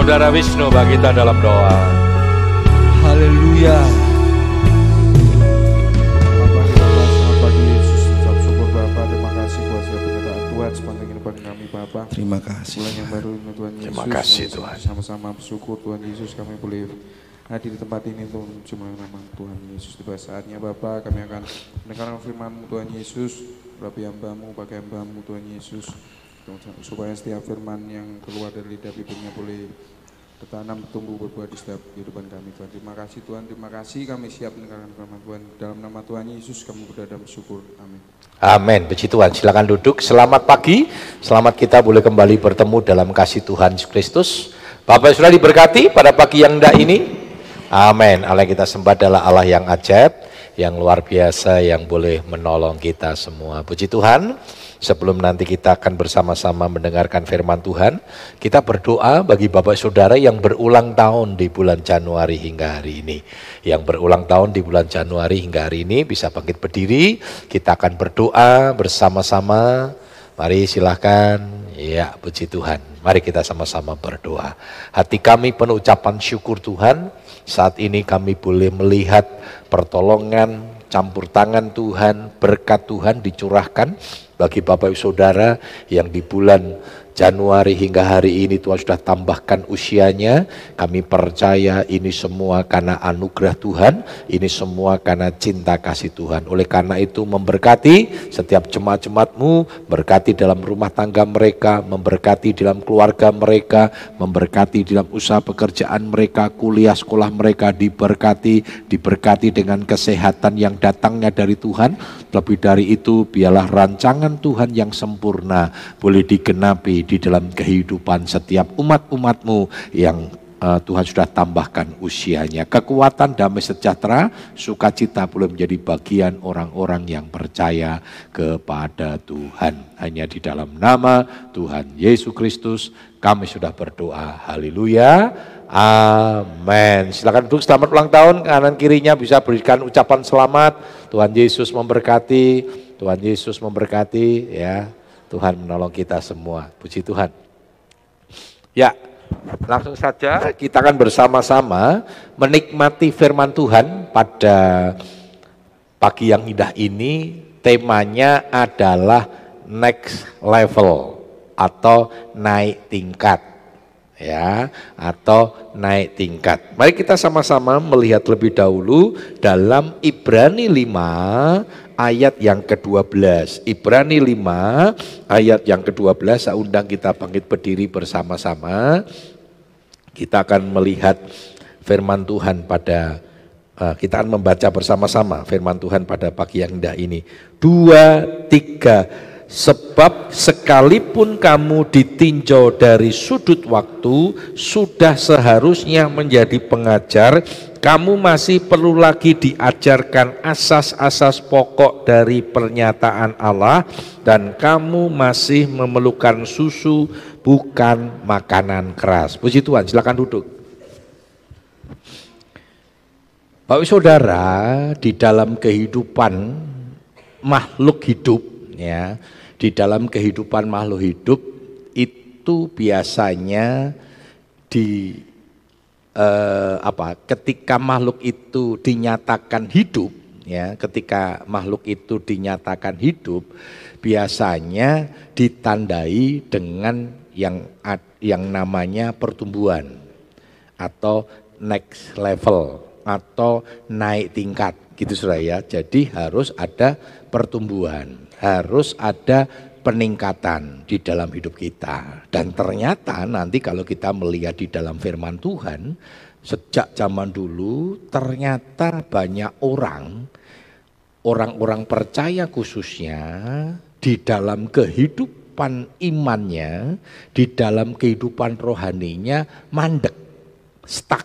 Saudara Wisnu bagi kita dalam doa. Haleluya. Bapak di dalam selamat pagi Yesus ucap syukur Bapak terima kasih buat setiap penyertaan Tuhan sepanjang kehidupan kami Bapak Terima kasih. bulan yang baru ini Tuhan Yesus Terima kasih, kami Tuhan. sama-sama bersyukur Tuhan Yesus kami boleh hadir di tempat ini untuk mencumai nama Tuhan Yesus tiba saatnya Bapak kami akan mendengarkan firman Tuhan Yesus berapi hambamu pakai hambamu Tuhan Yesus supaya setiap firman yang keluar dari lidah bibirnya boleh bertanam, tumbuh, berbuah di setiap kehidupan kami Tuhan. Terima kasih Tuhan, terima kasih kami siap mendengarkan firman Tuhan. Dalam nama Tuhan Yesus kami berdoa dan bersyukur. Amin. Amin. Puji Tuhan. Silakan duduk. Selamat pagi. Selamat kita boleh kembali bertemu dalam kasih Tuhan Yesus Kristus. Bapak sudah diberkati pada pagi yang indah ini. Amin. Allah kita sembah adalah Allah yang ajaib, yang luar biasa, yang boleh menolong kita semua. Puji Tuhan. Sebelum nanti kita akan bersama-sama mendengarkan firman Tuhan, kita berdoa bagi Bapak Saudara yang berulang tahun di bulan Januari hingga hari ini. Yang berulang tahun di bulan Januari hingga hari ini bisa bangkit berdiri, kita akan berdoa bersama-sama. Mari silahkan, ya puji Tuhan. Mari kita sama-sama berdoa. Hati kami penuh ucapan syukur Tuhan, saat ini kami boleh melihat pertolongan, campur tangan Tuhan, berkat Tuhan dicurahkan bagi Bapak Ibu Saudara yang di bulan Januari hingga hari ini Tuhan sudah tambahkan usianya. Kami percaya ini semua karena anugerah Tuhan, ini semua karena cinta kasih Tuhan. Oleh karena itu memberkati setiap jemaat-jemaatmu, berkati dalam rumah tangga mereka, memberkati dalam keluarga mereka, memberkati dalam usaha pekerjaan mereka, kuliah sekolah mereka diberkati, diberkati dengan kesehatan yang datangnya dari Tuhan. Lebih dari itu, biarlah rancangan Tuhan yang sempurna boleh digenapi di dalam kehidupan setiap umat-umatmu yang uh, Tuhan sudah tambahkan usianya. Kekuatan, damai sejahtera, sukacita boleh menjadi bagian orang-orang yang percaya kepada Tuhan. Hanya di dalam nama Tuhan Yesus Kristus kami sudah berdoa. Haleluya. Amin. Silakan duduk selamat ulang tahun. Kanan kirinya bisa berikan ucapan selamat. Tuhan Yesus memberkati. Tuhan Yesus memberkati ya. Tuhan menolong kita semua. Puji Tuhan. Ya, langsung saja kita akan bersama-sama menikmati firman Tuhan pada pagi yang indah ini. Temanya adalah next level atau naik tingkat ya atau naik tingkat. Mari kita sama-sama melihat lebih dahulu dalam Ibrani 5 ayat yang ke-12. Ibrani 5 ayat yang ke-12 saya undang kita bangkit berdiri bersama-sama. Kita akan melihat firman Tuhan pada uh, kita akan membaca bersama-sama firman Tuhan pada pagi yang indah ini. Dua, tiga, Sebab sekalipun kamu ditinjau dari sudut waktu, sudah seharusnya menjadi pengajar, kamu masih perlu lagi diajarkan asas-asas pokok dari pernyataan Allah, dan kamu masih memerlukan susu, bukan makanan keras. Puji Tuhan, silakan duduk. Bapak Saudara, di dalam kehidupan makhluk hidup, ya, di dalam kehidupan makhluk hidup itu biasanya di eh, apa ketika makhluk itu dinyatakan hidup ya ketika makhluk itu dinyatakan hidup biasanya ditandai dengan yang yang namanya pertumbuhan atau next level atau naik tingkat gitu saudara ya jadi harus ada pertumbuhan harus ada peningkatan di dalam hidup kita. Dan ternyata nanti kalau kita melihat di dalam firman Tuhan, sejak zaman dulu ternyata banyak orang, orang-orang percaya khususnya di dalam kehidupan imannya, di dalam kehidupan rohaninya mandek, stuck,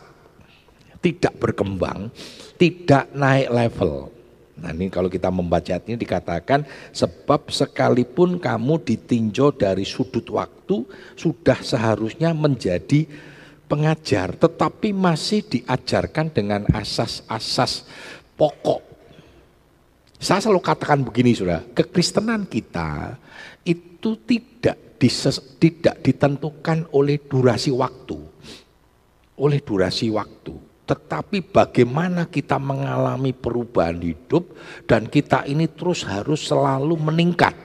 tidak berkembang, tidak naik level. Nah ini kalau kita membaca ini dikatakan sebab sekalipun kamu ditinjau dari sudut waktu sudah seharusnya menjadi pengajar tetapi masih diajarkan dengan asas-asas pokok. Saya selalu katakan begini sudah, kekristenan kita itu tidak dises, tidak ditentukan oleh durasi waktu, oleh durasi waktu. Tetapi bagaimana kita mengalami perubahan hidup dan kita ini terus harus selalu meningkat.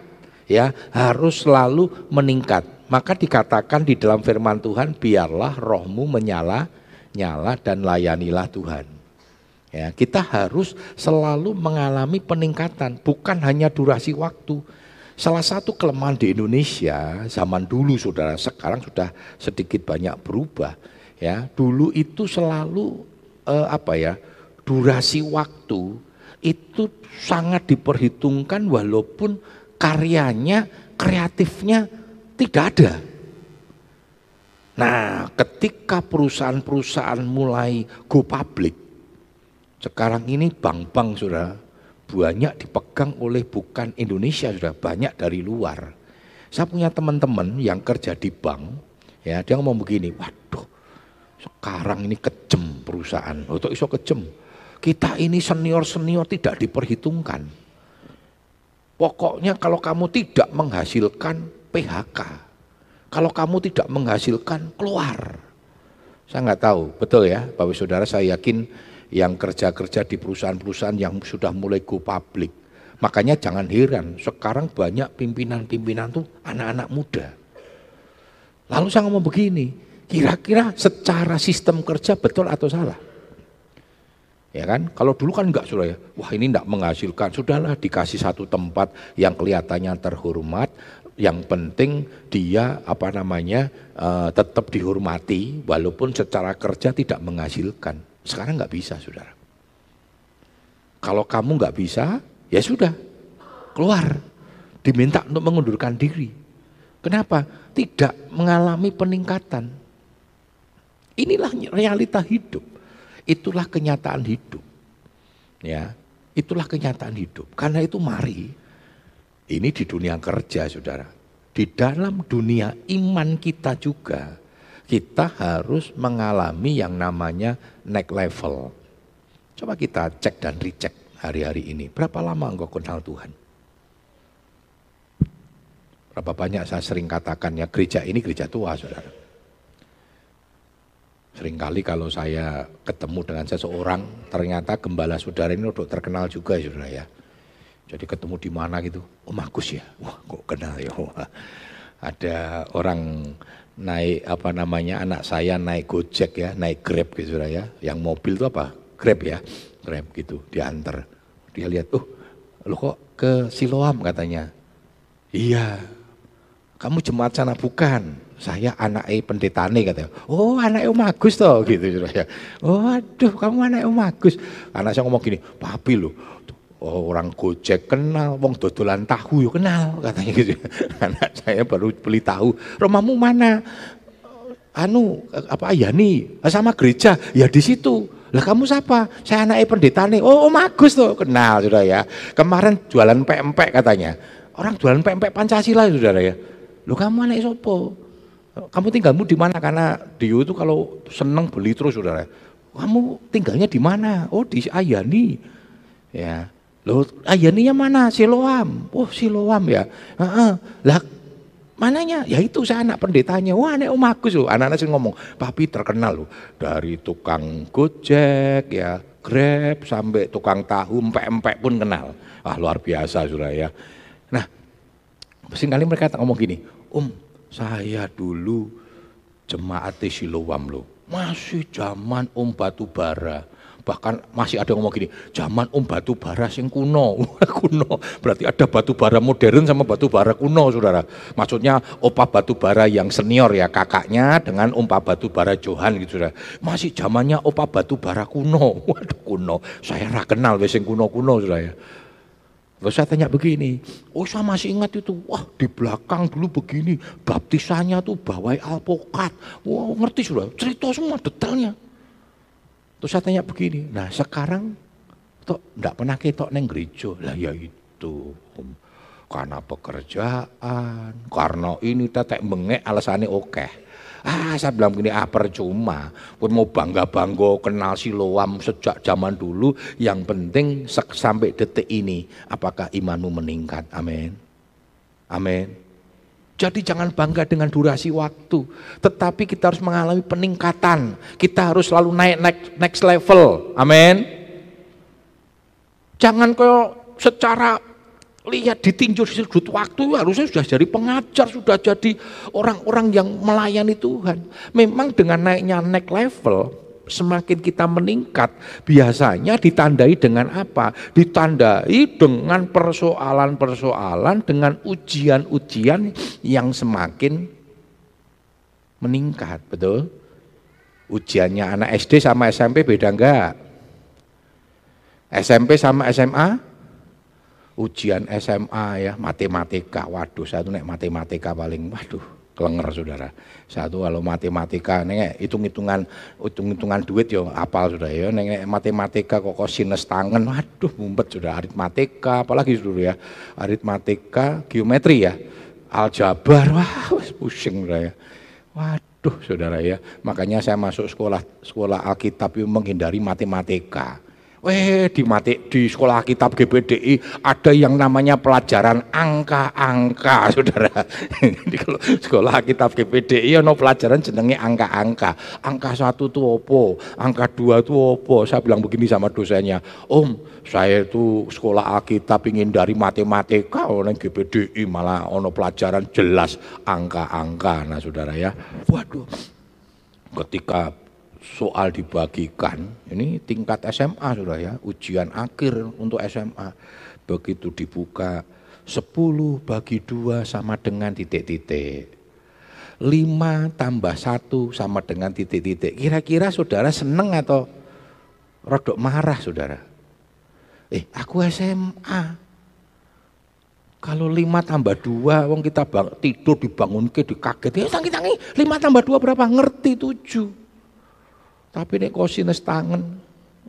Ya, harus selalu meningkat. Maka dikatakan di dalam firman Tuhan, biarlah rohmu menyala, nyala dan layanilah Tuhan. Ya, kita harus selalu mengalami peningkatan, bukan hanya durasi waktu. Salah satu kelemahan di Indonesia zaman dulu saudara, sekarang sudah sedikit banyak berubah. Ya, dulu itu selalu eh, apa ya durasi waktu itu sangat diperhitungkan walaupun karyanya, kreatifnya tidak ada. Nah, ketika perusahaan-perusahaan mulai go public, sekarang ini bank-bank sudah banyak dipegang oleh bukan Indonesia sudah banyak dari luar. Saya punya teman-teman yang kerja di bank, ya dia ngomong begini, waduh, sekarang ini kejem perusahaan, untuk iso kejem. Kita ini senior-senior tidak diperhitungkan. Pokoknya kalau kamu tidak menghasilkan PHK, kalau kamu tidak menghasilkan keluar. Saya nggak tahu, betul ya Bapak Saudara, saya yakin yang kerja-kerja di perusahaan-perusahaan yang sudah mulai go public. Makanya jangan heran, sekarang banyak pimpinan-pimpinan tuh anak-anak muda. Lalu saya ngomong begini, kira-kira secara sistem kerja betul atau salah? Ya kan? Kalau dulu kan enggak sudah ya. Wah ini enggak menghasilkan. Sudahlah dikasih satu tempat yang kelihatannya terhormat. Yang penting dia apa namanya uh, tetap dihormati walaupun secara kerja tidak menghasilkan. Sekarang enggak bisa saudara. Kalau kamu enggak bisa, ya sudah keluar. Diminta untuk mengundurkan diri. Kenapa? Tidak mengalami peningkatan. Inilah realita hidup. Itulah kenyataan hidup. Ya, itulah kenyataan hidup. Karena itu mari ini di dunia kerja, Saudara. Di dalam dunia iman kita juga kita harus mengalami yang namanya next level. Coba kita cek dan recheck hari-hari ini. Berapa lama engkau kenal Tuhan? Berapa banyak saya sering katakan ya gereja ini gereja tua, saudara. Seringkali kalau saya ketemu dengan seseorang, ternyata gembala saudara ini udah terkenal juga ya saudara ya. Jadi ketemu di mana gitu, oh Agus ya, wah kok kenal ya. Ada orang naik apa namanya anak saya naik gojek ya, naik grab gitu saudara ya. Yang mobil itu apa? Grab ya, grab gitu, diantar. Dia lihat, oh lo kok ke Siloam katanya. Iya, kamu jemaat sana bukan? Saya anak e pendetane katanya. Oh anak Om Agus toh gitu ya. Oh aduh kamu anak Om Agus. Anak saya ngomong gini, papi loh. Oh, orang Gojek kenal, wong dodolan tahu yuk kenal katanya gitu. Anak saya baru beli tahu. Rumahmu mana? Anu apa ya nih sama gereja ya di situ. Lah kamu siapa? Saya anak pendeta nih. Oh Om Agus tuh kenal sudah ya. Kemarin jualan pempek katanya. Orang jualan pempek Pancasila saudara ya. Lo kamu anak sopo? Kamu tinggalmu di mana? Karena Dio itu kalau seneng beli terus saudara. Kamu tinggalnya di mana? Oh di Ayani. Ya. Loh Ayaninya mana? Siloam. Oh Siloam ya. Uh-uh. Lah mananya? Ya itu saya anak pendetanya. Wah anak Om Agus loh. Anak-anak sih ngomong, papi terkenal loh. Dari tukang gojek ya, grab sampai tukang tahu, empek-empek pun kenal. Ah luar biasa saudara ya. Nah, kali mereka ngomong gini, Om, saya dulu jemaat Siloam loh. Masih zaman Om Batu Bara. Bahkan masih ada ngomong gini, zaman Om Batu Bara sing kuno. kuno. Berarti ada batu bara modern sama batu bara kuno, Saudara. Maksudnya Opa Batu Bara yang senior ya, kakaknya dengan Om Batu Bara Johan gitu, Saudara. Masih zamannya Opa Batu Bara kuno. Waduh, kuno. Saya ra kenal sing kuno-kuno, Saudara. Ya. Lalu saya tanya begini, oh saya masih ingat itu, wah di belakang dulu begini, baptisannya tuh bawai alpokat, wah ngerti sudah, cerita semua detailnya. Terus saya tanya begini, nah sekarang tuh enggak pernah ketok neng gereja, lah ya itu, karena pekerjaan, karena ini tetek bengek alasannya oke. Okay. Ah saya bilang begini, ah percuma. Pun mau bangga-bangga kenal Siloam sejak zaman dulu. Yang penting sampai detik ini, apakah imanmu meningkat? Amin. Amin. Jadi jangan bangga dengan durasi waktu, tetapi kita harus mengalami peningkatan. Kita harus selalu naik next, next level. Amin. Jangan kau secara lihat ditinjau di sudut waktu harusnya sudah jadi pengajar, sudah jadi orang-orang yang melayani Tuhan. Memang dengan naiknya next level, semakin kita meningkat, biasanya ditandai dengan apa? Ditandai dengan persoalan-persoalan, dengan ujian-ujian yang semakin meningkat, betul? Ujiannya anak SD sama SMP beda enggak? SMP sama SMA? Ujian SMA ya, matematika. Waduh, saya tuh nek matematika paling, waduh, kelenger saudara. Satu kalau matematika neng hitung-hitungan hitung-hitungan duit yo apal sudah ya neng matematika kok sinus tangan waduh mumpet sudah aritmatika apalagi sudah ya. Aritmatika geometri ya. Aljabar wah pusing sudah ya. Waduh saudara ya. Makanya saya masuk sekolah sekolah Alkitab menghindari matematika Weh di mati di sekolah kitab GPDI ada yang namanya pelajaran angka-angka, saudara. Jadi kalau sekolah kitab GPDI ada pelajaran jenenge angka-angka. Angka satu itu opo, angka dua itu opo. Saya bilang begini sama dosennya, Om, saya itu sekolah Alkitab ingin dari matematika, orang GPDI malah ono pelajaran jelas angka-angka. Nah, saudara ya, waduh, ketika soal dibagikan, ini tingkat SMA sudah ya, ujian akhir untuk SMA. Begitu dibuka, 10 bagi 2 sama dengan titik-titik. 5 tambah 1 sama dengan titik-titik. Kira-kira saudara seneng atau rodok marah saudara? Eh, aku SMA. Kalau 5 tambah 2, wong kita bang, tidur dibangun ke dikaget. Ya tangi-tangi, 5 tambah 2 berapa? Ngerti 7. Tapi nek kosinus tangan,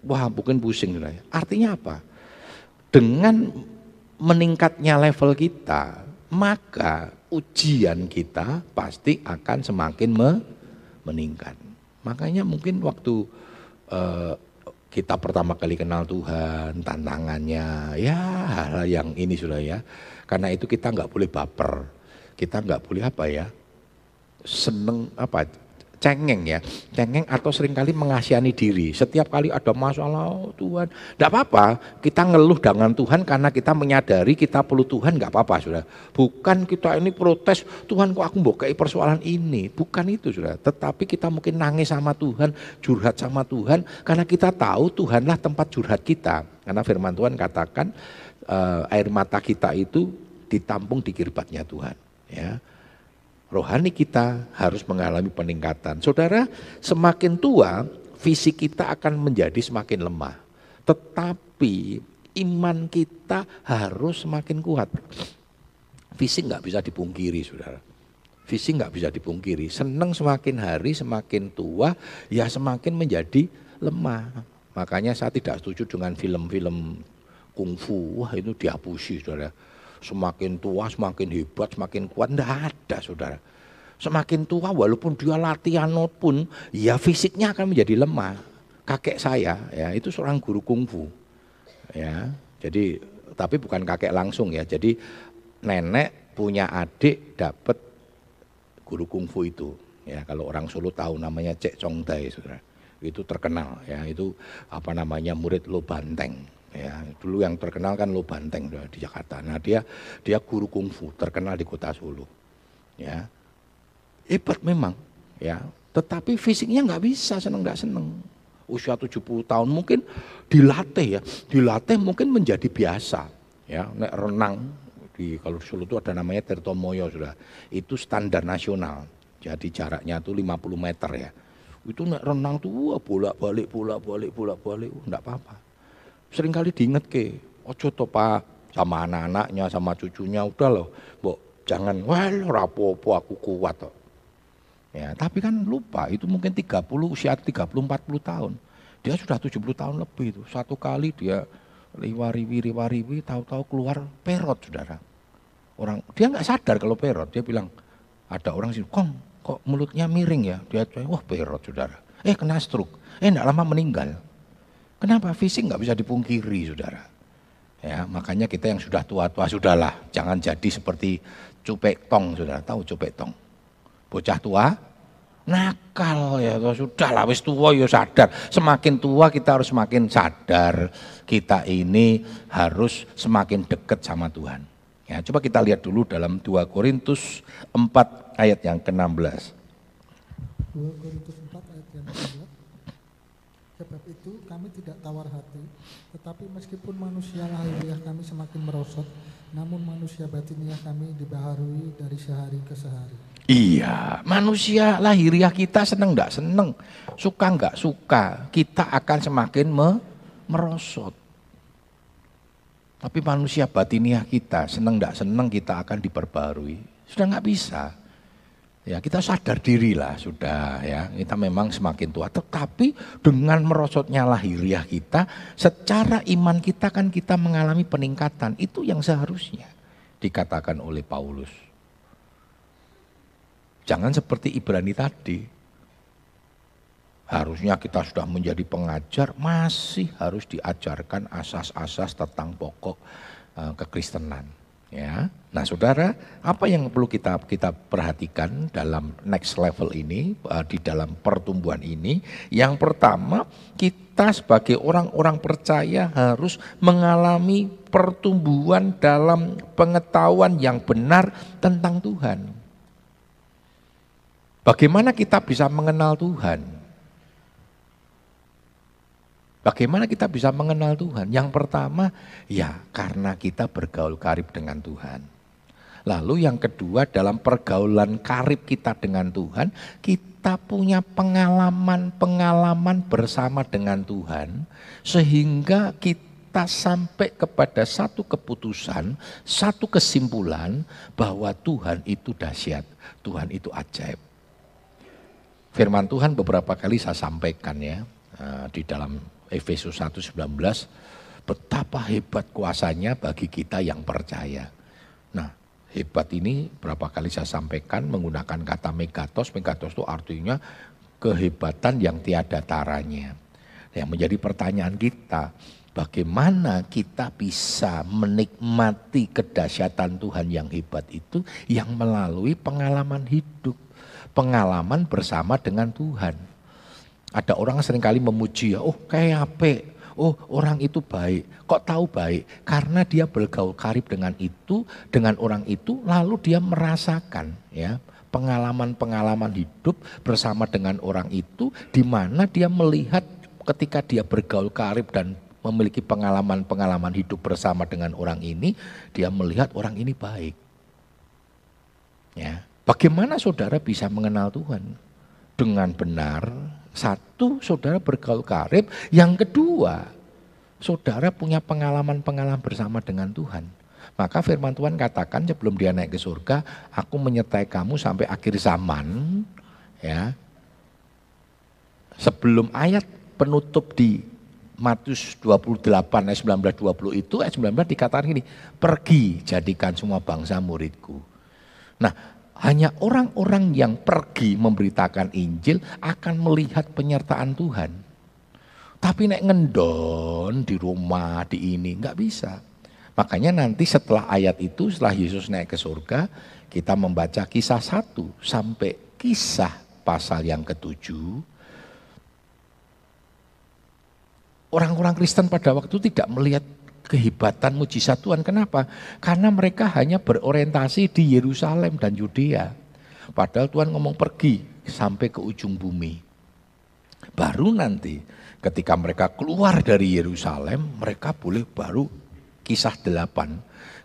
wah bukan pusing lah. Artinya apa? Dengan meningkatnya level kita, maka ujian kita pasti akan semakin me meningkat. Makanya mungkin waktu uh, kita pertama kali kenal Tuhan, tantangannya, ya hal yang ini sudah ya. Karena itu kita nggak boleh baper, kita nggak boleh apa ya, seneng apa cengeng ya, cengeng atau sering kali mengasihani diri. Setiap kali ada masalah, oh Tuhan, tidak apa-apa, kita ngeluh dengan Tuhan karena kita menyadari kita perlu Tuhan, nggak apa-apa sudah. Bukan kita ini protes, Tuhan kok aku bokai persoalan ini, bukan itu sudah. Tetapi kita mungkin nangis sama Tuhan, curhat sama Tuhan, karena kita tahu Tuhanlah tempat curhat kita. Karena firman Tuhan katakan uh, air mata kita itu ditampung di kirbatnya Tuhan. Ya, rohani kita harus mengalami peningkatan. Saudara, semakin tua, fisik kita akan menjadi semakin lemah. Tetapi iman kita harus semakin kuat. Fisik nggak bisa dipungkiri, saudara. Fisik nggak bisa dipungkiri. Senang semakin hari, semakin tua, ya semakin menjadi lemah. Makanya saya tidak setuju dengan film-film kungfu. Wah itu dihapusi, saudara semakin tua semakin hebat, semakin kuat. Tidak ada saudara. Semakin tua walaupun dia latihan pun, ya fisiknya akan menjadi lemah. Kakek saya ya itu seorang guru kungfu. Ya, jadi tapi bukan kakek langsung ya. Jadi nenek punya adik dapat guru kungfu itu. Ya, kalau orang Solo tahu namanya Cek Chong Dai, saudara. Itu terkenal ya, itu apa namanya murid Lo Banteng ya dulu yang terkenal kan Lo Banteng di Jakarta. Nah dia dia guru kungfu terkenal di kota Solo, ya hebat memang, ya. Tetapi fisiknya nggak bisa seneng nggak seneng. Usia 70 tahun mungkin dilatih ya, dilatih mungkin menjadi biasa, ya. Nek renang di kalau Solo itu ada namanya Tirtomoyo sudah, itu standar nasional. Jadi jaraknya itu 50 meter ya. Itu nek renang tuh bolak balik bolak balik bolak balik, enggak apa-apa sering kali diinget ke, ojo to pak sama anak-anaknya sama cucunya udah loh, bu jangan wah rapopo aku kuat toh. Ya, tapi kan lupa itu mungkin 30 usia 30 40 tahun. Dia sudah 70 tahun lebih itu. Satu kali dia riwa-riwi riwa-riwi tahu-tahu keluar perot Saudara. Orang dia nggak sadar kalau perot, dia bilang ada orang sih, "Kong, kok mulutnya miring ya?" Dia wah perot Saudara. Eh kena stroke. Eh enggak lama meninggal. Kenapa? Fisik nggak bisa dipungkiri, saudara. Ya, makanya kita yang sudah tua-tua sudahlah, jangan jadi seperti cupek tong, sudah tahu cupek tong. Bocah tua nakal ya. Sudah lah wis tua ya sadar. Semakin tua kita harus semakin sadar. Kita ini harus semakin dekat sama Tuhan. Ya coba kita lihat dulu dalam 2 Korintus 4 ayat yang ke-16. 2 Korintus 4 ayat yang ke-16 Sebab itu kami tidak tawar hati, tetapi meskipun manusia lahiriah kami semakin merosot, namun manusia batiniah kami dibaharui dari sehari ke sehari. Iya, manusia lahiriah kita seneng enggak seneng, suka enggak suka, kita akan semakin me merosot. Tapi manusia batiniah kita seneng enggak seneng kita akan diperbarui. Sudah enggak bisa. Ya kita sadar diri lah sudah ya kita memang semakin tua tetapi dengan merosotnya lahiriah kita secara iman kita kan kita mengalami peningkatan itu yang seharusnya dikatakan oleh Paulus. Jangan seperti Ibrani tadi. Harusnya kita sudah menjadi pengajar masih harus diajarkan asas-asas tentang pokok uh, kekristenan ya. Nah, Saudara, apa yang perlu kita kita perhatikan dalam next level ini uh, di dalam pertumbuhan ini? Yang pertama, kita sebagai orang-orang percaya harus mengalami pertumbuhan dalam pengetahuan yang benar tentang Tuhan. Bagaimana kita bisa mengenal Tuhan? Bagaimana kita bisa mengenal Tuhan? Yang pertama, ya karena kita bergaul karib dengan Tuhan. Lalu yang kedua, dalam pergaulan karib kita dengan Tuhan, kita punya pengalaman-pengalaman bersama dengan Tuhan, sehingga kita sampai kepada satu keputusan, satu kesimpulan bahwa Tuhan itu dahsyat, Tuhan itu ajaib. Firman Tuhan beberapa kali saya sampaikan ya eh, di dalam Efesus 1:19 betapa hebat kuasanya bagi kita yang percaya. Nah, hebat ini berapa kali saya sampaikan menggunakan kata megatos. Megatos itu artinya kehebatan yang tiada taranya. Yang menjadi pertanyaan kita, bagaimana kita bisa menikmati kedahsyatan Tuhan yang hebat itu yang melalui pengalaman hidup, pengalaman bersama dengan Tuhan. Ada orang sering kali memuji ya, oh kayak apa? Oh orang itu baik. Kok tahu baik? Karena dia bergaul karib dengan itu, dengan orang itu, lalu dia merasakan ya pengalaman-pengalaman hidup bersama dengan orang itu, di mana dia melihat ketika dia bergaul karib dan memiliki pengalaman-pengalaman hidup bersama dengan orang ini, dia melihat orang ini baik. Ya, bagaimana saudara bisa mengenal Tuhan dengan benar? Satu, saudara bergaul karib. Yang kedua, saudara punya pengalaman-pengalaman bersama dengan Tuhan. Maka firman Tuhan katakan sebelum dia naik ke surga, aku menyertai kamu sampai akhir zaman. Ya. Sebelum ayat penutup di Matius 28 ayat 19 20 itu ayat 19 dikatakan gini, pergi jadikan semua bangsa muridku. Nah, hanya orang-orang yang pergi memberitakan Injil akan melihat penyertaan Tuhan. Tapi nek ngendon di rumah, di ini, nggak bisa. Makanya nanti setelah ayat itu, setelah Yesus naik ke surga, kita membaca kisah satu sampai kisah pasal yang ketujuh. Orang-orang Kristen pada waktu tidak melihat kehebatan mujizat Tuhan. Kenapa? Karena mereka hanya berorientasi di Yerusalem dan Yudea. Padahal Tuhan ngomong pergi sampai ke ujung bumi. Baru nanti ketika mereka keluar dari Yerusalem, mereka boleh baru kisah delapan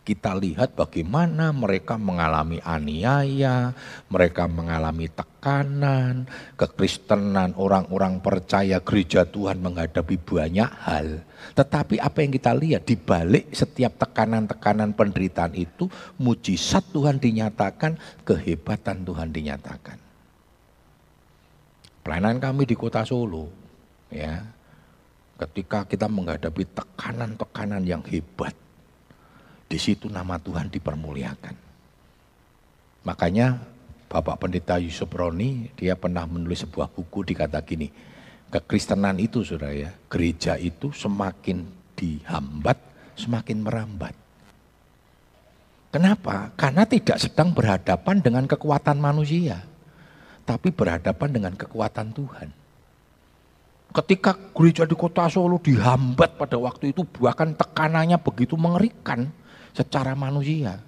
kita lihat bagaimana mereka mengalami aniaya, mereka mengalami tekanan, kekristenan, orang-orang percaya gereja Tuhan menghadapi banyak hal. Tetapi apa yang kita lihat di balik setiap tekanan-tekanan penderitaan itu, mujizat Tuhan dinyatakan, kehebatan Tuhan dinyatakan. Pelayanan kami di kota Solo, ya, ketika kita menghadapi tekanan-tekanan yang hebat, di situ nama Tuhan dipermuliakan. Makanya Bapak Pendeta Yusuf Roni, dia pernah menulis sebuah buku dikata gini, kekristenan itu saudara ya, gereja itu semakin dihambat, semakin merambat. Kenapa? Karena tidak sedang berhadapan dengan kekuatan manusia, tapi berhadapan dengan kekuatan Tuhan. Ketika gereja di kota Solo dihambat pada waktu itu, bahkan tekanannya begitu mengerikan secara manusia.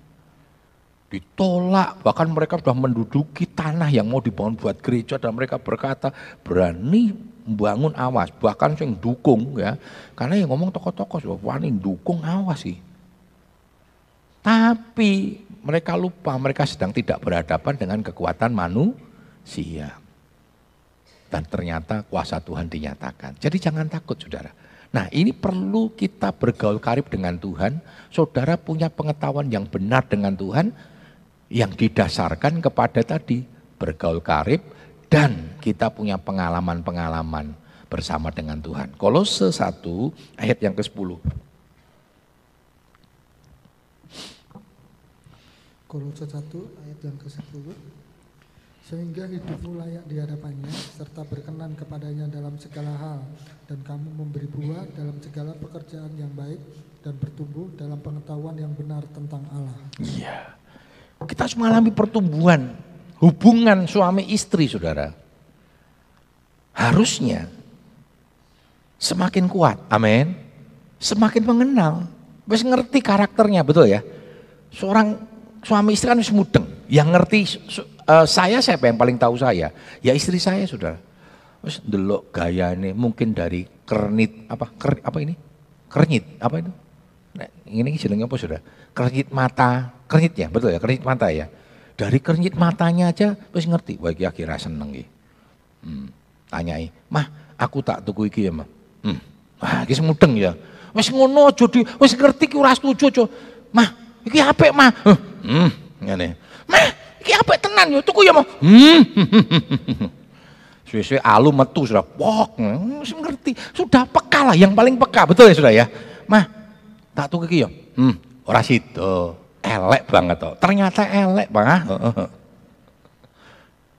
Ditolak, bahkan mereka sudah menduduki tanah yang mau dibangun buat gereja dan mereka berkata berani membangun awas, bahkan yang dukung ya. Karena yang ngomong tokoh-tokoh, wani dukung awas sih. Tapi mereka lupa mereka sedang tidak berhadapan dengan kekuatan manusia. Dan ternyata kuasa Tuhan dinyatakan. Jadi jangan takut saudara. Nah ini perlu kita bergaul karib dengan Tuhan. Saudara punya pengetahuan yang benar dengan Tuhan. Yang didasarkan kepada tadi bergaul karib. Dan kita punya pengalaman-pengalaman bersama dengan Tuhan. Kolose 1 ayat yang ke-10. Kolose 1 ayat yang ke-10 sehingga hidupmu layak di hadapannya serta berkenan kepadanya dalam segala hal dan kamu memberi buah dalam segala pekerjaan yang baik dan bertumbuh dalam pengetahuan yang benar tentang Allah. Iya. Kita harus mengalami pertumbuhan hubungan suami istri, Saudara. Harusnya semakin kuat. Amin. Semakin mengenal. Wes ngerti karakternya, betul ya? Seorang suami istri kan harus mudeng. Yang ngerti uh, saya siapa yang paling tahu saya? Ya istri saya sudah. Terus delok gaya ini mungkin dari kernit apa ker, apa ini? Kernyit apa itu? Nah, ini jenengnya apa sudah? Kernyit mata, kernyit ya, betul ya, kernyit mata ya. Dari kernyit matanya aja wis ngerti, wah iki akhirnya seneng iki. Hmm, tanyai, "Mah, aku tak tuku iki ya, Mah." Hmm. Wah, iki mudeng ya. Wis ngono aja di wis ngerti ki ora setuju. Mah, iki apik, Mah. Hmm, ngene. Mah, Iki apa tenan yo tuku ya mau. Hmm. Suwe-suwe alu metu sudah pok, hmm, ngerti. Sudah peka lah, yang paling peka, betul ya sudah ya. Mah, tak tuku iki yo. Hmm, ora sido. Elek banget toh. Ternyata elek, Bang. Ah.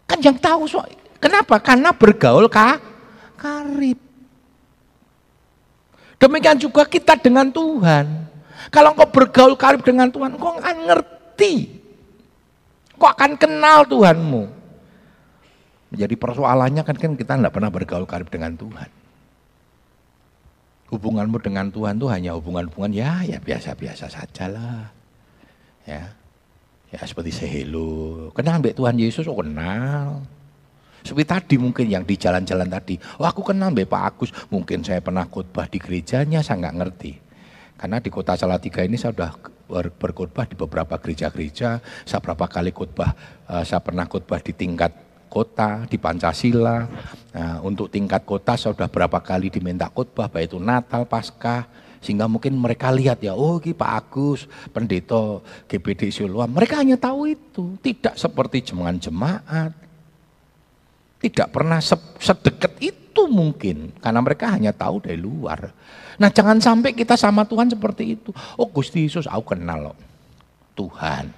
Kan yang tahu so, kenapa? Karena bergaul ka karib. Demikian juga kita dengan Tuhan. Kalau engkau bergaul karib dengan Tuhan, engkau akan ngerti Kok akan kenal Tuhanmu? Menjadi persoalannya kan, kan kita tidak pernah bergaul karib dengan Tuhan. Hubunganmu dengan Tuhan itu hanya hubungan-hubungan ya ya biasa-biasa saja lah. Ya. Ya seperti sehelo. Kenal mbak Tuhan Yesus, oh kenal. Seperti tadi mungkin yang di jalan-jalan tadi. Oh aku kenal mbak Pak Agus. Mungkin saya pernah khotbah di gerejanya, saya nggak ngerti. Karena di kota Salatiga ini saya sudah berkhotbah di beberapa gereja-gereja, saya berapa kali khotbah, uh, saya pernah khotbah di tingkat kota, di Pancasila, uh, untuk tingkat kota saya sudah berapa kali diminta khotbah, baik itu Natal, Paskah, sehingga mungkin mereka lihat ya, oh ini Pak Agus, pendeta GBD Siloam, mereka hanya tahu itu, tidak seperti jemaat-jemaat, tidak pernah sedekat itu mungkin, karena mereka hanya tahu dari luar. Nah jangan sampai kita sama Tuhan seperti itu. Oh Gusti Yesus aku kenal loh. Tuhan.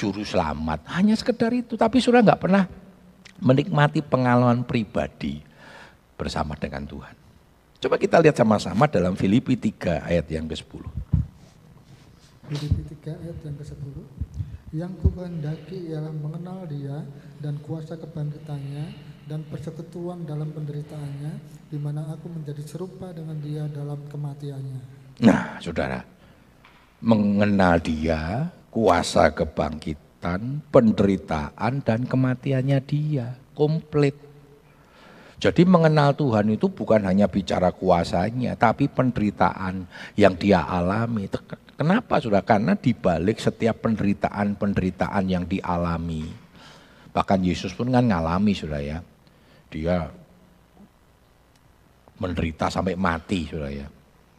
Juru selamat. Hanya sekedar itu. Tapi sudah nggak pernah menikmati pengalaman pribadi bersama dengan Tuhan. Coba kita lihat sama-sama dalam Filipi 3 ayat yang ke-10. Filipi 3 ayat yang ke-10. Yang ku kehendaki ialah mengenal dia dan kuasa kebangkitannya dan persekutuan dalam penderitaannya, di mana aku menjadi serupa dengan dia dalam kematiannya. Nah, saudara, mengenal dia, kuasa kebangkitan, penderitaan, dan kematiannya dia, komplit. Jadi mengenal Tuhan itu bukan hanya bicara kuasanya, tapi penderitaan yang dia alami. Kenapa sudah? Karena dibalik setiap penderitaan-penderitaan yang dialami. Bahkan Yesus pun kan ngalami sudah ya dia menderita sampai mati sudah ya.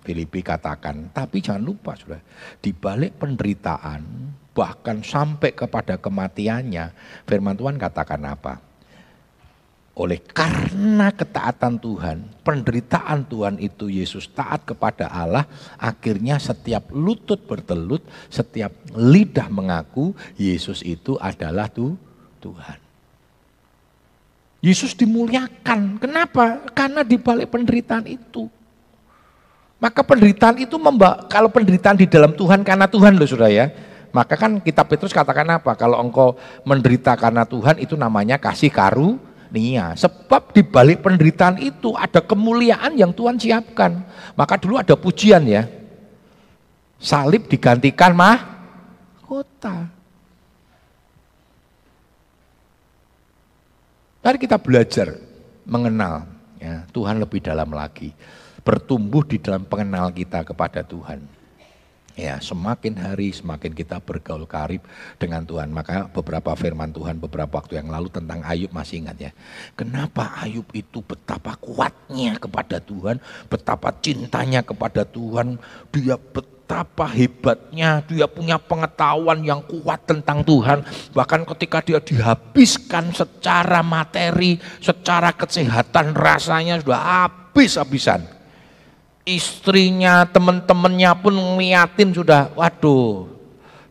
Filipi katakan, tapi jangan lupa sudah, di balik penderitaan bahkan sampai kepada kematiannya, firman Tuhan katakan apa? Oleh karena ketaatan Tuhan, penderitaan Tuhan itu Yesus taat kepada Allah, akhirnya setiap lutut bertelut, setiap lidah mengaku Yesus itu adalah tuh Tuhan. Yesus dimuliakan. Kenapa? Karena di balik penderitaan itu. Maka penderitaan itu memba kalau penderitaan di dalam Tuhan karena Tuhan loh sudah ya. Maka kan kita Petrus katakan apa? Kalau engkau menderita karena Tuhan itu namanya kasih karunia. Sebab di balik penderitaan itu ada kemuliaan yang Tuhan siapkan. Maka dulu ada pujian ya. Salib digantikan mah kota. Mari kita belajar mengenal ya, Tuhan lebih dalam lagi bertumbuh di dalam pengenal kita kepada Tuhan. Ya, semakin hari semakin kita bergaul karib dengan Tuhan. Maka beberapa firman Tuhan beberapa waktu yang lalu tentang Ayub masih ingat ya. Kenapa Ayub itu betapa kuatnya kepada Tuhan, betapa cintanya kepada Tuhan, dia betapa hebatnya, dia punya pengetahuan yang kuat tentang Tuhan. Bahkan ketika dia dihabiskan secara materi, secara kesehatan rasanya sudah habis-habisan istrinya, teman-temannya pun ngeliatin sudah, waduh,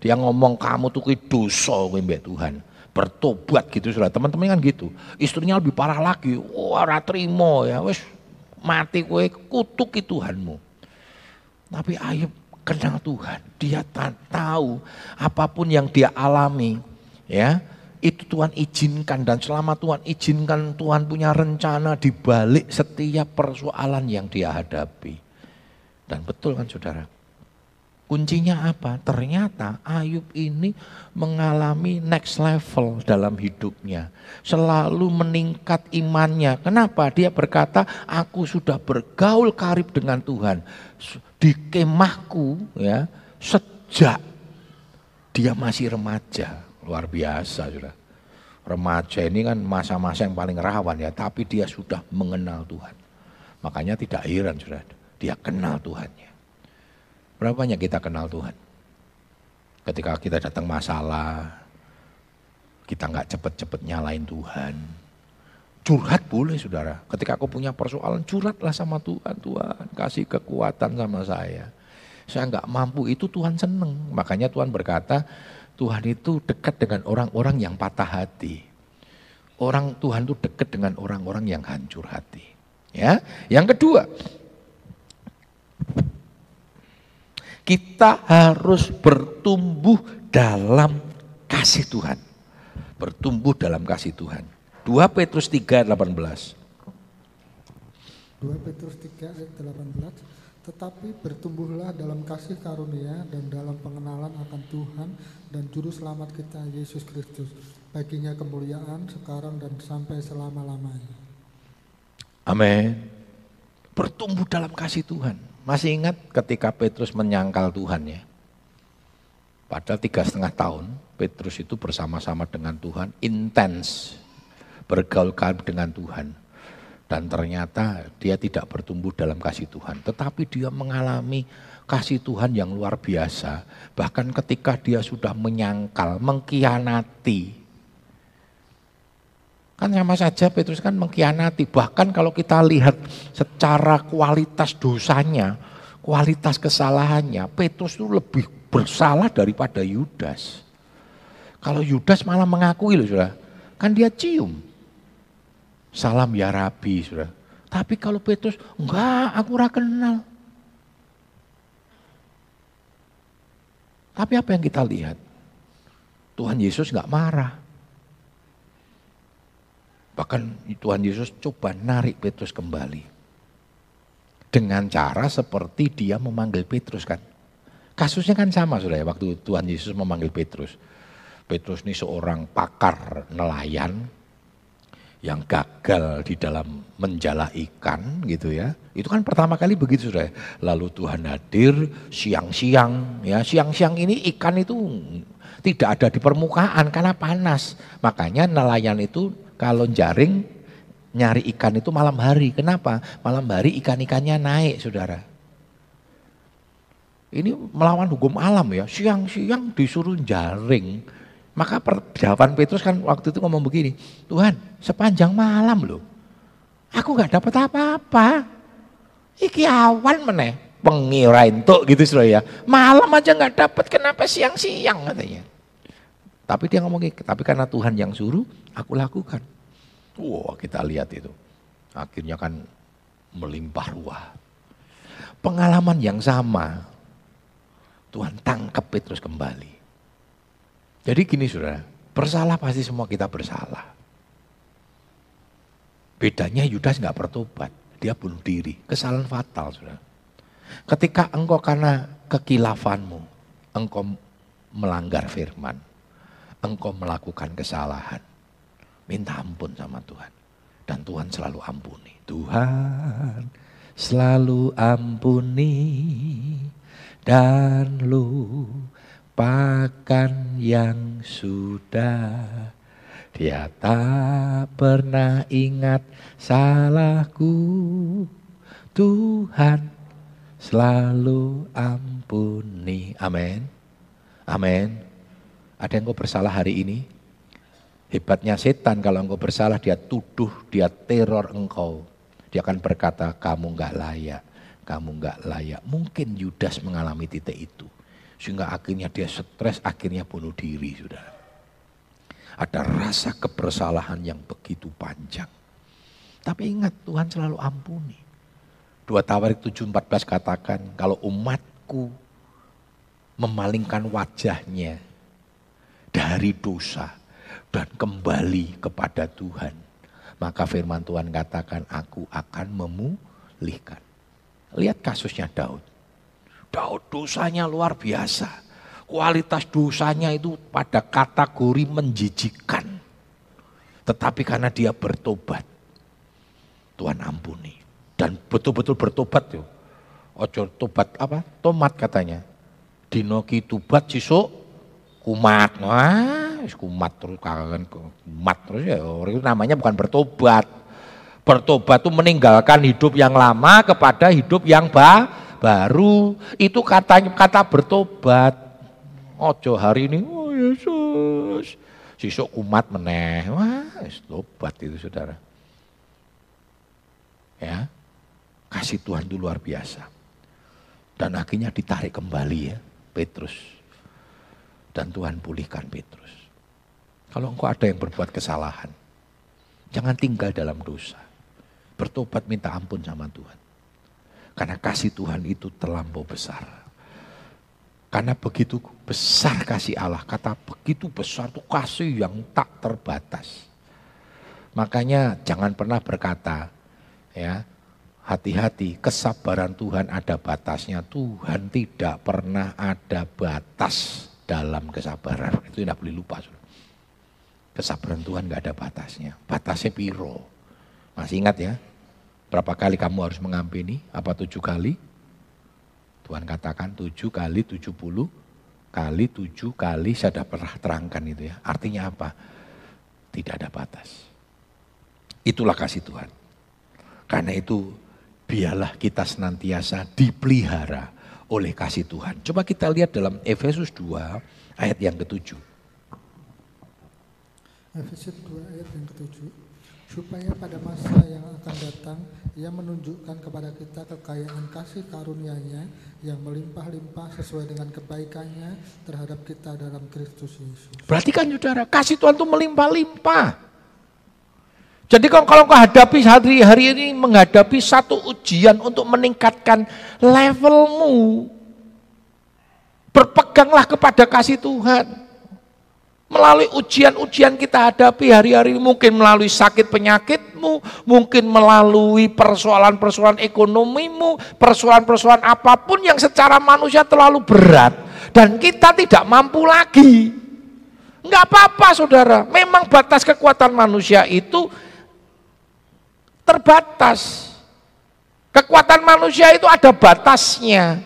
dia ngomong kamu tuh dosa mbak Tuhan. Bertobat gitu sudah, teman-teman kan gitu. Istrinya lebih parah lagi, wah oh, terima ya, wes mati kue kutuki Tuhanmu. Tapi Ayub kenal Tuhan, dia tahu apa pun yang dia alami, ya itu Tuhan izinkan dan selama Tuhan izinkan Tuhan punya rencana di balik setiap persoalan yang dia hadapi. Dan betul kan saudara? Kuncinya apa? Ternyata Ayub ini mengalami next level dalam hidupnya. Selalu meningkat imannya. Kenapa? Dia berkata, aku sudah bergaul karib dengan Tuhan. Di kemahku ya, sejak dia masih remaja. Luar biasa sudah. Remaja ini kan masa-masa yang paling rawan ya, tapi dia sudah mengenal Tuhan. Makanya tidak heran sudah. Dia kenal Tuhannya. Berapa banyak kita kenal Tuhan? Ketika kita datang masalah, kita nggak cepet-cepet nyalain Tuhan. Curhat boleh saudara. Ketika aku punya persoalan, curhatlah sama Tuhan. Tuhan kasih kekuatan sama saya. Saya nggak mampu, itu Tuhan seneng. Makanya Tuhan berkata, Tuhan itu dekat dengan orang-orang yang patah hati. Orang Tuhan itu dekat dengan orang-orang yang hancur hati. Ya, yang kedua, kita harus bertumbuh dalam kasih Tuhan. Bertumbuh dalam kasih Tuhan. 2 Petrus 3 ayat 18. 2 Petrus 3 ayat 18 tetapi bertumbuhlah dalam kasih karunia dan dalam pengenalan akan Tuhan dan juru selamat kita Yesus Kristus. Baginya kemuliaan sekarang dan sampai selama-lamanya. Amin. Bertumbuh dalam kasih Tuhan. Masih ingat ketika Petrus menyangkal Tuhan ya? Padahal tiga setengah tahun Petrus itu bersama-sama dengan Tuhan intens bergaul dengan Tuhan. Dan ternyata dia tidak bertumbuh dalam kasih Tuhan. Tetapi dia mengalami kasih Tuhan yang luar biasa. Bahkan ketika dia sudah menyangkal, mengkhianati Kan sama saja Petrus kan mengkhianati. Bahkan kalau kita lihat secara kualitas dosanya, kualitas kesalahannya, Petrus itu lebih bersalah daripada Yudas. Kalau Yudas malah mengakui loh sudah, kan dia cium. Salam ya Rabi sudah. Tapi kalau Petrus, enggak aku ora kenal. Tapi apa yang kita lihat? Tuhan Yesus enggak marah. Bahkan Tuhan Yesus coba narik Petrus kembali. Dengan cara seperti dia memanggil Petrus kan. Kasusnya kan sama sudah ya waktu Tuhan Yesus memanggil Petrus. Petrus ini seorang pakar nelayan yang gagal di dalam menjala ikan gitu ya. Itu kan pertama kali begitu sudah. Lalu Tuhan hadir siang-siang ya. Siang-siang ini ikan itu tidak ada di permukaan karena panas. Makanya nelayan itu kalau jaring nyari ikan itu malam hari. Kenapa? Malam hari ikan-ikannya naik, saudara. Ini melawan hukum alam ya. Siang-siang disuruh jaring. Maka jawaban Petrus kan waktu itu ngomong begini, Tuhan sepanjang malam loh, aku nggak dapat apa-apa. Iki awan meneh, pengirain tuh gitu saudara ya. Malam aja nggak dapat, kenapa siang-siang katanya. Tapi dia ngomong tapi karena Tuhan yang suruh, aku lakukan. Wah kita lihat itu. Akhirnya kan melimpah ruah. Pengalaman yang sama. Tuhan tangkap Petrus kembali. Jadi gini saudara, bersalah pasti semua kita bersalah. Bedanya Yudas nggak bertobat, dia bunuh diri, kesalahan fatal saudara. Ketika engkau karena kekilafanmu, engkau melanggar firman, engkau melakukan kesalahan, minta ampun sama Tuhan. Dan Tuhan selalu ampuni. Tuhan selalu ampuni dan lupakan yang sudah. Dia tak pernah ingat salahku. Tuhan selalu ampuni. Amin. Amin. Ada yang kau bersalah hari ini? Hebatnya setan kalau engkau bersalah dia tuduh, dia teror engkau. Dia akan berkata kamu nggak layak, kamu nggak layak. Mungkin Yudas mengalami titik itu. Sehingga akhirnya dia stres, akhirnya bunuh diri sudah. Ada rasa kebersalahan yang begitu panjang. Tapi ingat Tuhan selalu ampuni. Dua Tawarik 7.14 katakan kalau umatku memalingkan wajahnya dari dosa dan kembali kepada Tuhan. Maka firman Tuhan katakan, aku akan memulihkan. Lihat kasusnya Daud. Daud dosanya luar biasa. Kualitas dosanya itu pada kategori menjijikan. Tetapi karena dia bertobat, Tuhan ampuni. Dan betul-betul bertobat tuh. Ojo tobat apa? Tomat katanya. Dinoki tubat sisuk kumat. Wah, kumat terus kangen kumat terus ya orang itu namanya bukan bertobat. Bertobat itu meninggalkan hidup yang lama kepada hidup yang ba baru. Itu katanya kata bertobat. Ojo hari ini, oh Yesus. Sisuk kumat meneh. Wah, tobat itu saudara. Ya, kasih Tuhan itu luar biasa. Dan akhirnya ditarik kembali ya, Petrus. Dan Tuhan pulihkan Petrus. Kalau engkau ada yang berbuat kesalahan, jangan tinggal dalam dosa. Bertobat minta ampun sama Tuhan. Karena kasih Tuhan itu terlampau besar. Karena begitu besar kasih Allah, kata begitu besar itu kasih yang tak terbatas. Makanya jangan pernah berkata, ya hati-hati kesabaran Tuhan ada batasnya. Tuhan tidak pernah ada batas dalam kesabaran. Itu tidak boleh lupa. Kesabaran Tuhan gak ada batasnya. Batasnya piro. Masih ingat ya? Berapa kali kamu harus mengampini? Apa tujuh kali? Tuhan katakan tujuh kali tujuh puluh kali tujuh kali saya sudah pernah terangkan itu ya. Artinya apa? Tidak ada batas. Itulah kasih Tuhan. Karena itu biarlah kita senantiasa dipelihara oleh kasih Tuhan. Coba kita lihat dalam Efesus 2 ayat yang ketujuh. Efesus 2 ayat yang ketujuh supaya pada masa yang akan datang ia menunjukkan kepada kita kekayaan kasih karunia-Nya yang melimpah-limpah sesuai dengan kebaikannya terhadap kita dalam Kristus Yesus. Berarti kan saudara, kasih Tuhan itu melimpah-limpah. Jadi kalau kalau kau hadapi hari-hari ini menghadapi satu ujian untuk meningkatkan levelmu, berpeganglah kepada kasih Tuhan. Melalui ujian-ujian kita hadapi hari-hari mungkin melalui sakit penyakitmu, mungkin melalui persoalan-persoalan ekonomimu, persoalan-persoalan apa pun yang secara manusia terlalu berat dan kita tidak mampu lagi. Enggak apa-apa saudara, memang batas kekuatan manusia itu terbatas. Kekuatan manusia itu ada batasnya.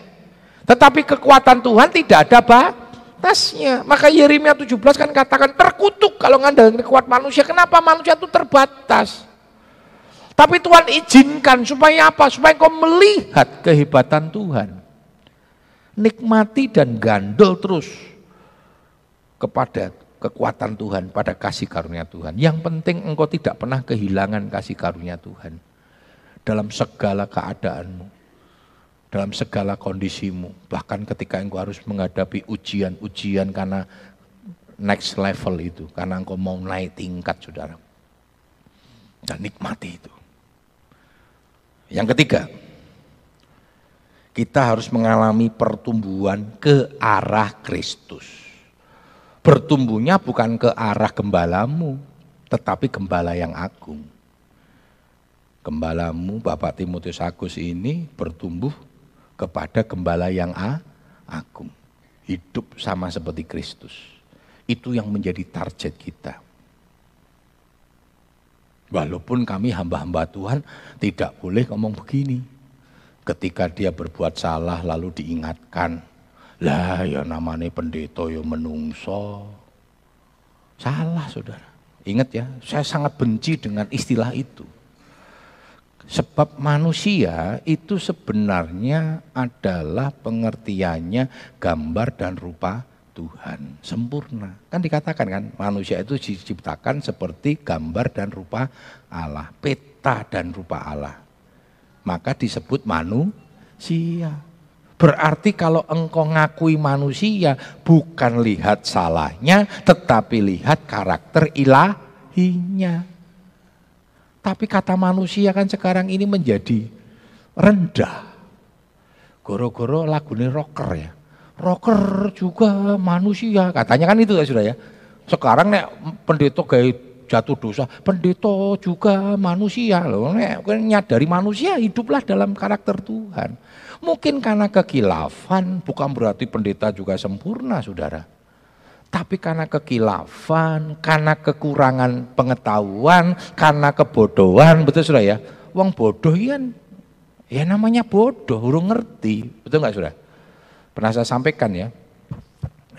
Tetapi kekuatan Tuhan tidak ada batas batasnya. Maka Yeremia 17 kan katakan terkutuk kalau ngandalkan kuat manusia. Kenapa manusia itu terbatas? Tapi Tuhan izinkan supaya apa? Supaya kau melihat kehebatan Tuhan. Nikmati dan gandol terus kepada kekuatan Tuhan, pada kasih karunia Tuhan. Yang penting engkau tidak pernah kehilangan kasih karunia Tuhan. Dalam segala keadaanmu dalam segala kondisimu. Bahkan ketika engkau harus menghadapi ujian-ujian karena next level itu. Karena engkau mau naik tingkat saudara. Dan nikmati itu. Yang ketiga, Kita harus mengalami pertumbuhan ke arah Kristus. Bertumbuhnya bukan ke arah gembalamu, tetapi gembala yang agung. Gembalamu Bapak Timotius Agus ini bertumbuh kepada gembala yang a, agung. Hidup sama seperti Kristus. Itu yang menjadi target kita. Walaupun kami hamba-hamba Tuhan tidak boleh ngomong begini. Ketika dia berbuat salah lalu diingatkan. Lah ya namanya pendeta ya menungso. Salah saudara. Ingat ya, saya sangat benci dengan istilah itu. Sebab manusia itu sebenarnya adalah pengertiannya gambar dan rupa Tuhan sempurna. Kan dikatakan kan manusia itu diciptakan seperti gambar dan rupa Allah, peta dan rupa Allah. Maka disebut manusia. Berarti kalau engkau ngakui manusia bukan lihat salahnya tetapi lihat karakter ilahinya. Tapi kata manusia kan sekarang ini menjadi rendah. Goro-goro lagu ini rocker ya rocker juga manusia. Katanya kan itu ya sudah ya. Sekarang nek pendeta gaya jatuh dosa, pendeta juga manusia loh. Nek nyadari manusia hiduplah dalam karakter Tuhan. Mungkin karena kekilafan bukan berarti pendeta juga sempurna, Saudara. Tapi karena kekilafan, karena kekurangan pengetahuan, karena kebodohan, betul sudah ya. Wong bodoh ya, ya namanya bodoh, urung ngerti, betul nggak sudah? Pernah saya sampaikan ya,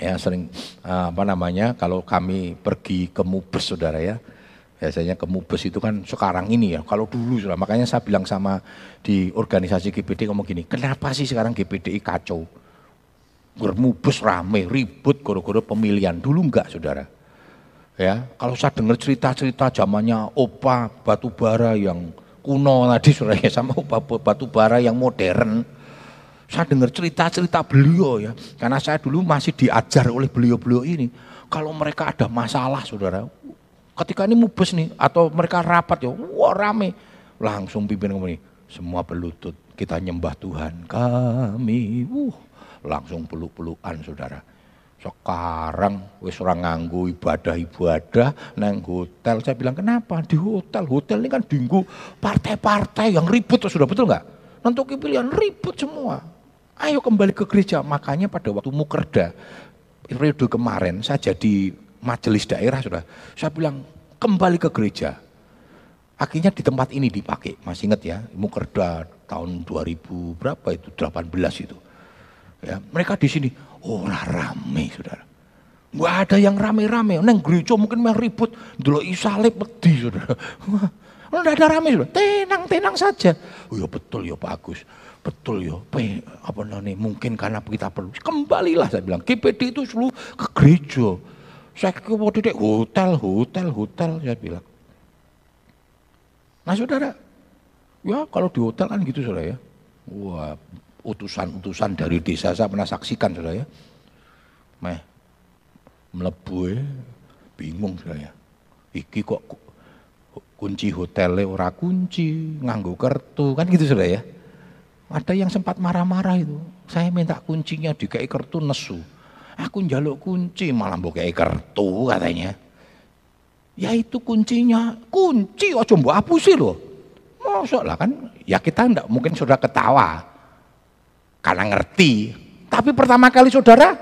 ya sering eh, apa namanya kalau kami pergi ke Mubes saudara ya, biasanya ke Mubes itu kan sekarang ini ya, kalau dulu sudah makanya saya bilang sama di organisasi GPD ngomong gini, kenapa sih sekarang GPDI kacau? Bermubes rame, ribut goro-goro pemilihan, dulu enggak saudara. Ya, kalau saya dengar cerita-cerita zamannya opa batu bara yang kuno tadi saudara ya, sama opa batu bara yang modern, saya dengar cerita-cerita beliau ya, karena saya dulu masih diajar oleh beliau-beliau ini. Kalau mereka ada masalah, saudara, ketika ini mubes nih, atau mereka rapat ya, wah rame. Langsung pimpin ini, semua berlutut, kita nyembah Tuhan kami. Uh, langsung peluk-pelukan saudara. Sekarang wis orang nganggu ibadah-ibadah neng hotel. Saya bilang kenapa? Di hotel. Hotel ini kan dinggu partai-partai yang ribut sudah betul nggak? Nentuki pilihan ribut semua. Ayo kembali ke gereja. Makanya pada waktu Mukerda, periode kemarin saya jadi majelis daerah sudah. Saya bilang kembali ke gereja. Akhirnya di tempat ini dipakai. Masih ingat ya, Mukerda tahun 2000 berapa itu? 18 itu. Ya, mereka di sini, oh rame saudara. Gak ada yang rame-rame. Neng gereja mungkin mah ribut. Dulu isalib peti saudara. Wah, ada rame saudara. Tenang-tenang saja. Oh ya betul ya Pak Agus betul ya, apa namanya, mungkin karena kita perlu. Kembalilah saya bilang, GPD itu selalu ke gereja. Saya ke hotel, hotel, hotel, saya bilang. Nah saudara, ya kalau di hotel kan gitu saudara ya. Wah, utusan-utusan dari desa saya pernah saksikan saudara ya. Meh, melebu ya, bingung saudara ya. Iki kok kunci hotelnya ora kunci, nganggo kartu, kan gitu saudara ya. Ada yang sempat marah-marah itu. Saya minta kuncinya di kayak kartu nesu. Aku njaluk kunci malah mbok kartu katanya. Ya itu kuncinya, kunci aja mbok hapusi loh. Masa lah kan, ya kita enggak mungkin sudah ketawa. Karena ngerti. Tapi pertama kali saudara,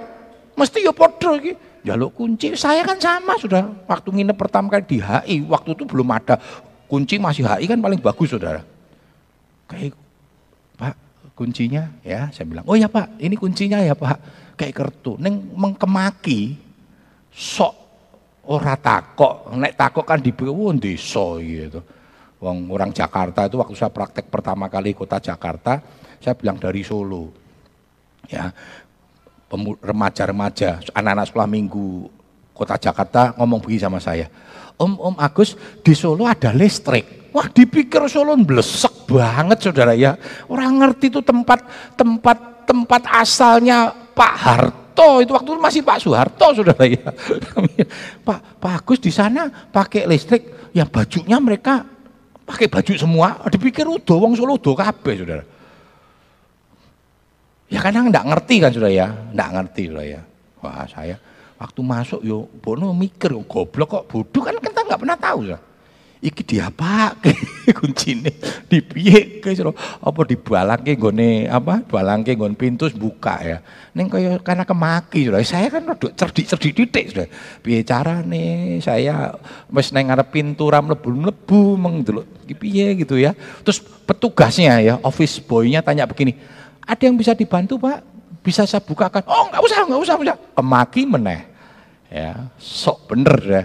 mesti ya podo iki. Jaluk kunci, saya kan sama sudah. Waktu nginep pertama kali di HI, waktu itu belum ada kunci masih HI kan paling bagus saudara. Kayak kuncinya ya saya bilang oh ya pak ini kuncinya ya pak kayak kartu neng mengkemaki sok ora takok nek takok kan di desa gitu Wong orang Jakarta itu waktu saya praktek pertama kali kota Jakarta saya bilang dari Solo ya remaja-remaja anak-anak sekolah minggu kota Jakarta ngomong begini sama saya Om Om Agus di Solo ada listrik Wah dipikir Solo blesek banget saudara ya. Orang ngerti itu tempat tempat tempat asalnya Pak Harto itu waktu itu masih Pak Soeharto saudara ya. Pak Pak Agus di sana pakai listrik, ya bajunya mereka pakai baju semua. Dipikir udah wong Solo udah kabeh saudara. Ya kadang enggak ngerti kan sudah ya, enggak ngerti sudah ya. Wah saya waktu masuk yo bono mikir goblok kok bodoh? Kan kita nggak pernah tahu ya iki diapake kuncine? Dipiye guys apa dibalangke nggone apa balangke nggon pintu buka ya? Ning kaya karena kemaki sudah saya kan rada cerdik-cerdik titik sudah piye carane? Saya wis nang ngarep pintu ra mlebu-mlebu meng delok piye gitu ya? Terus petugasnya ya office boy-nya tanya begini ada yang bisa dibantu Pak bisa saya bukakan oh nggak usah nggak usah, usah kemaki meneh ya sok bener ya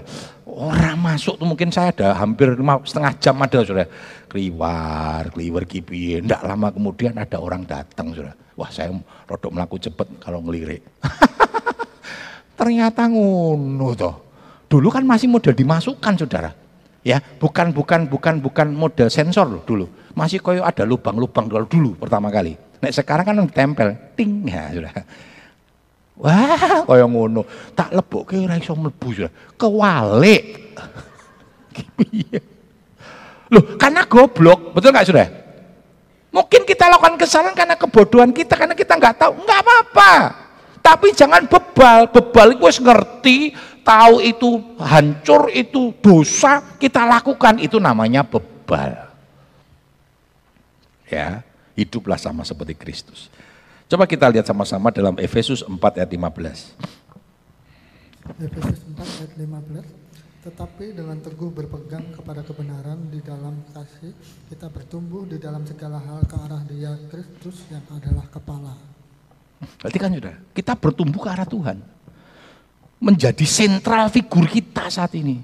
Orang masuk tuh mungkin saya ada hampir setengah jam ada sudah keliwar, keliwar kipi. Tidak lama kemudian ada orang datang sudah. Wah saya rodok melaku cepet kalau ngelirik. Ternyata ngono toh. Dulu kan masih model dimasukkan saudara. Ya, bukan bukan bukan bukan model sensor loh dulu. Masih koyo ada lubang-lubang dulu pertama kali. Nah sekarang kan tempel, ting ya sudah. Wah, kaya ngono. Tak lebokke ora iso mlebu ya. Kewalik. Loh, karena goblok, betul nggak sudah? Mungkin kita lakukan kesalahan karena kebodohan kita, karena kita nggak tahu, nggak apa-apa. Tapi jangan bebal, bebal itu ngerti, tahu itu hancur, itu dosa, kita lakukan, itu namanya bebal. Ya, hiduplah sama seperti Kristus. Coba kita lihat sama-sama dalam Efesus 4 ayat 15. Efesus 4 ayat 15. Tetapi dengan teguh berpegang kepada kebenaran di dalam kasih, kita bertumbuh di dalam segala hal ke arah dia Kristus yang adalah kepala. Berarti kan sudah, kita bertumbuh ke arah Tuhan. Menjadi sentral figur kita saat ini.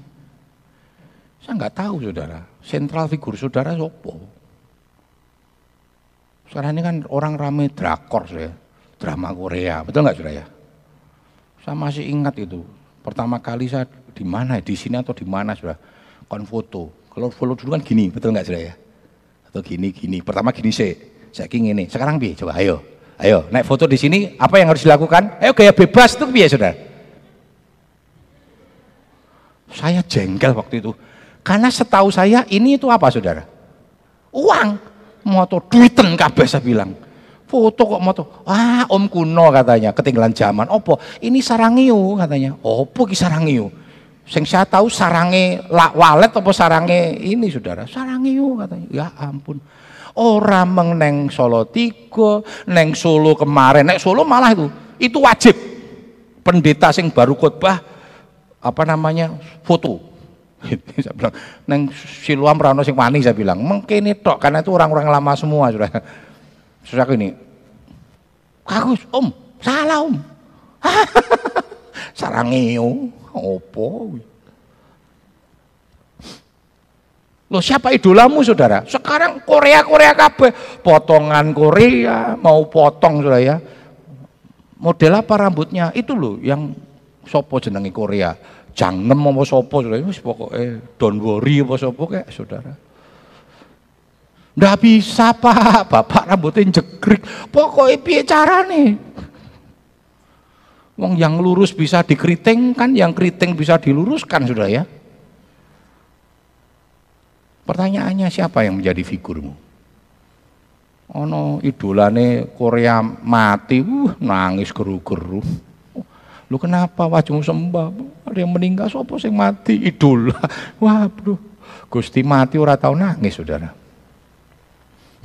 Saya nggak tahu saudara, sentral figur saudara sopo. Sekarang ini kan orang rame drakor ya, drama Korea, betul nggak sudah ya? Saya masih ingat itu, pertama kali saya di mana, di sini atau di mana sudah, kon foto. Kalau foto dulu kan gini, betul nggak sudah ya? Atau gini gini, pertama gini saya ingin ini, sekarang bi, coba ayo, ayo naik foto di sini, apa yang harus dilakukan? Ayo gaya bebas itu biasa sudah. Saya jengkel waktu itu, karena setahu saya ini itu apa saudara? Uang moto duiten kabeh saya bilang. Foto kok moto. Ah, Om kuno katanya, ketinggalan zaman. Opo? Ini sarangiu katanya. Opo ki sarangiu? Sing saya tahu sarange lak walet apa sarange ini saudara? Sarangiu katanya. Ya ampun. Orang meneng Solo tiga, neng Solo kemarin, neng Solo malah itu, itu wajib. Pendeta sing baru khotbah apa namanya foto saya bilang, neng siluam rano sing wani saya bilang, mungkin tok karena itu orang-orang lama semua sudah. Sudah ini, kagus om, salah om. Sarangeo, opo. Loh siapa idolamu saudara? Sekarang Korea-Korea kabeh, potongan Korea, mau potong saudara ya. Model apa rambutnya? Itu loh yang sopo jenengi Korea Jangan apa sapa saudara wis pokoke don't worry apa sapa kayak saudara. Ndak bisa Pak, Bapak rambutnya jegrik. Pokoknya piye carane? Wong yang lurus bisa dikeriting kan, yang keriting bisa diluruskan sudah ya. Pertanyaannya siapa yang menjadi figurmu? Ono idolane Korea mati, uh, nangis geru-geru. Lu kenapa wajahmu sembah? Ada yang meninggal, sopo sing mati? Idola. Wah, bro. Gusti mati ora tahu nangis, saudara.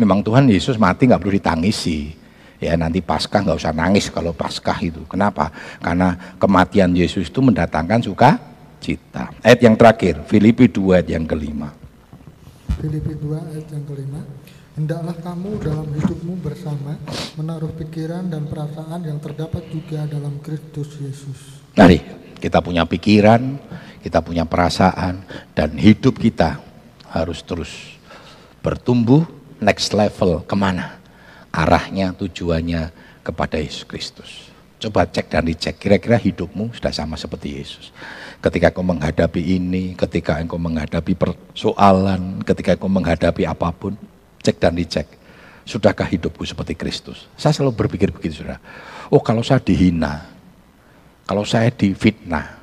Memang Tuhan Yesus mati nggak perlu ditangisi. Ya nanti Paskah nggak usah nangis kalau Paskah itu. Kenapa? Karena kematian Yesus itu mendatangkan suka cita. Ayat yang terakhir, Filipi 2 ayat yang kelima. Filipi 2 ayat yang kelima. Hendaklah kamu dalam hidupmu bersama menaruh pikiran dan perasaan yang terdapat juga dalam Kristus Yesus. Mari kita punya pikiran, kita punya perasaan, dan hidup kita harus terus bertumbuh next level ke mana? Arahnya, tujuannya kepada Yesus Kristus. Coba cek dan dicek, kira-kira hidupmu sudah sama seperti Yesus. Ketika kau menghadapi ini, ketika engkau menghadapi persoalan, ketika engkau menghadapi apa pun, Cek dan dicek. Sudahkah hidupku seperti Kristus? Saya selalu berpikir begitu, saudara. Oh kalau saya dihina, kalau saya difitnah,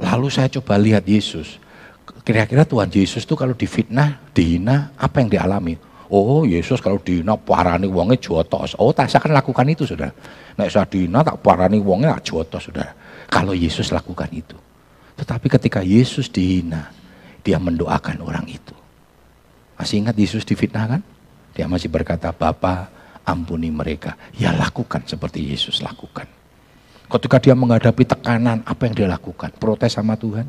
lalu saya coba lihat Yesus. Kira-kira Tuhan Yesus itu kalau difitnah, dihina, apa yang dialami? Oh Yesus kalau dina parani wonge jotos. Oh tak saya akan lakukan itu saudara. Nek saya dina tak parani wonge jotos saudara. Kalau Yesus lakukan itu. Tetapi ketika Yesus dihina, dia mendoakan orang itu. Masih ingat Yesus difitnah kan? Dia masih berkata, Bapa ampuni mereka. Ya lakukan seperti Yesus lakukan. Ketika dia menghadapi tekanan, apa yang dia lakukan? Protes sama Tuhan?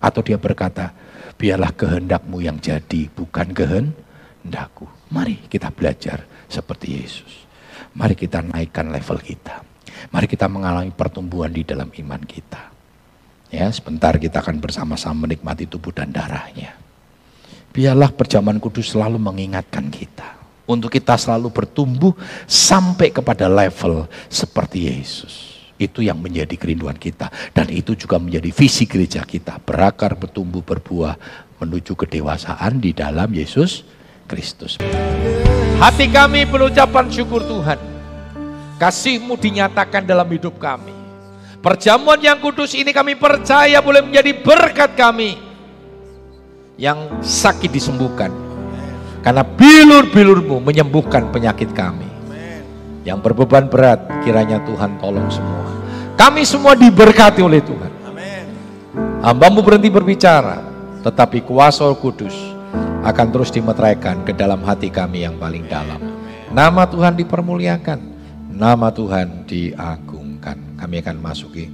Atau dia berkata, biarlah kehendakmu yang jadi, bukan kehendakku. Mari kita belajar seperti Yesus. Mari kita naikkan level kita. Mari kita mengalami pertumbuhan di dalam iman kita. Ya, sebentar kita akan bersama-sama menikmati tubuh dan darahnya. Biarlah perjamuan kudus selalu mengingatkan kita. Untuk kita selalu bertumbuh sampai kepada level seperti Yesus. Itu yang menjadi kerinduan kita. Dan itu juga menjadi visi gereja kita. Berakar, bertumbuh, berbuah menuju kedewasaan di dalam Yesus Kristus. Hati kami penucapan syukur Tuhan. Kasihmu dinyatakan dalam hidup kami. Perjamuan yang kudus ini kami percaya boleh menjadi berkat kami. Yang sakit disembuhkan. Karena bilur-bilurmu menyembuhkan penyakit kami. Yang berbeban berat kiranya Tuhan tolong semua. Kami semua diberkati oleh Tuhan. Hambamu berhenti berbicara. Tetapi kuasa kudus akan terus dimeteraikan ke dalam hati kami yang paling dalam. Nama Tuhan dipermuliakan. Nama Tuhan diagungkan. Kami akan masuki.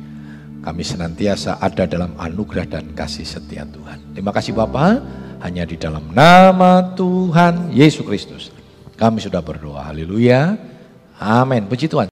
Kami senantiasa ada dalam anugerah dan kasih setia Tuhan. Terima kasih Bapak. Hanya di dalam nama Tuhan Yesus Kristus. Kami sudah berdoa. Haleluya. Amin. Puji Tuhan.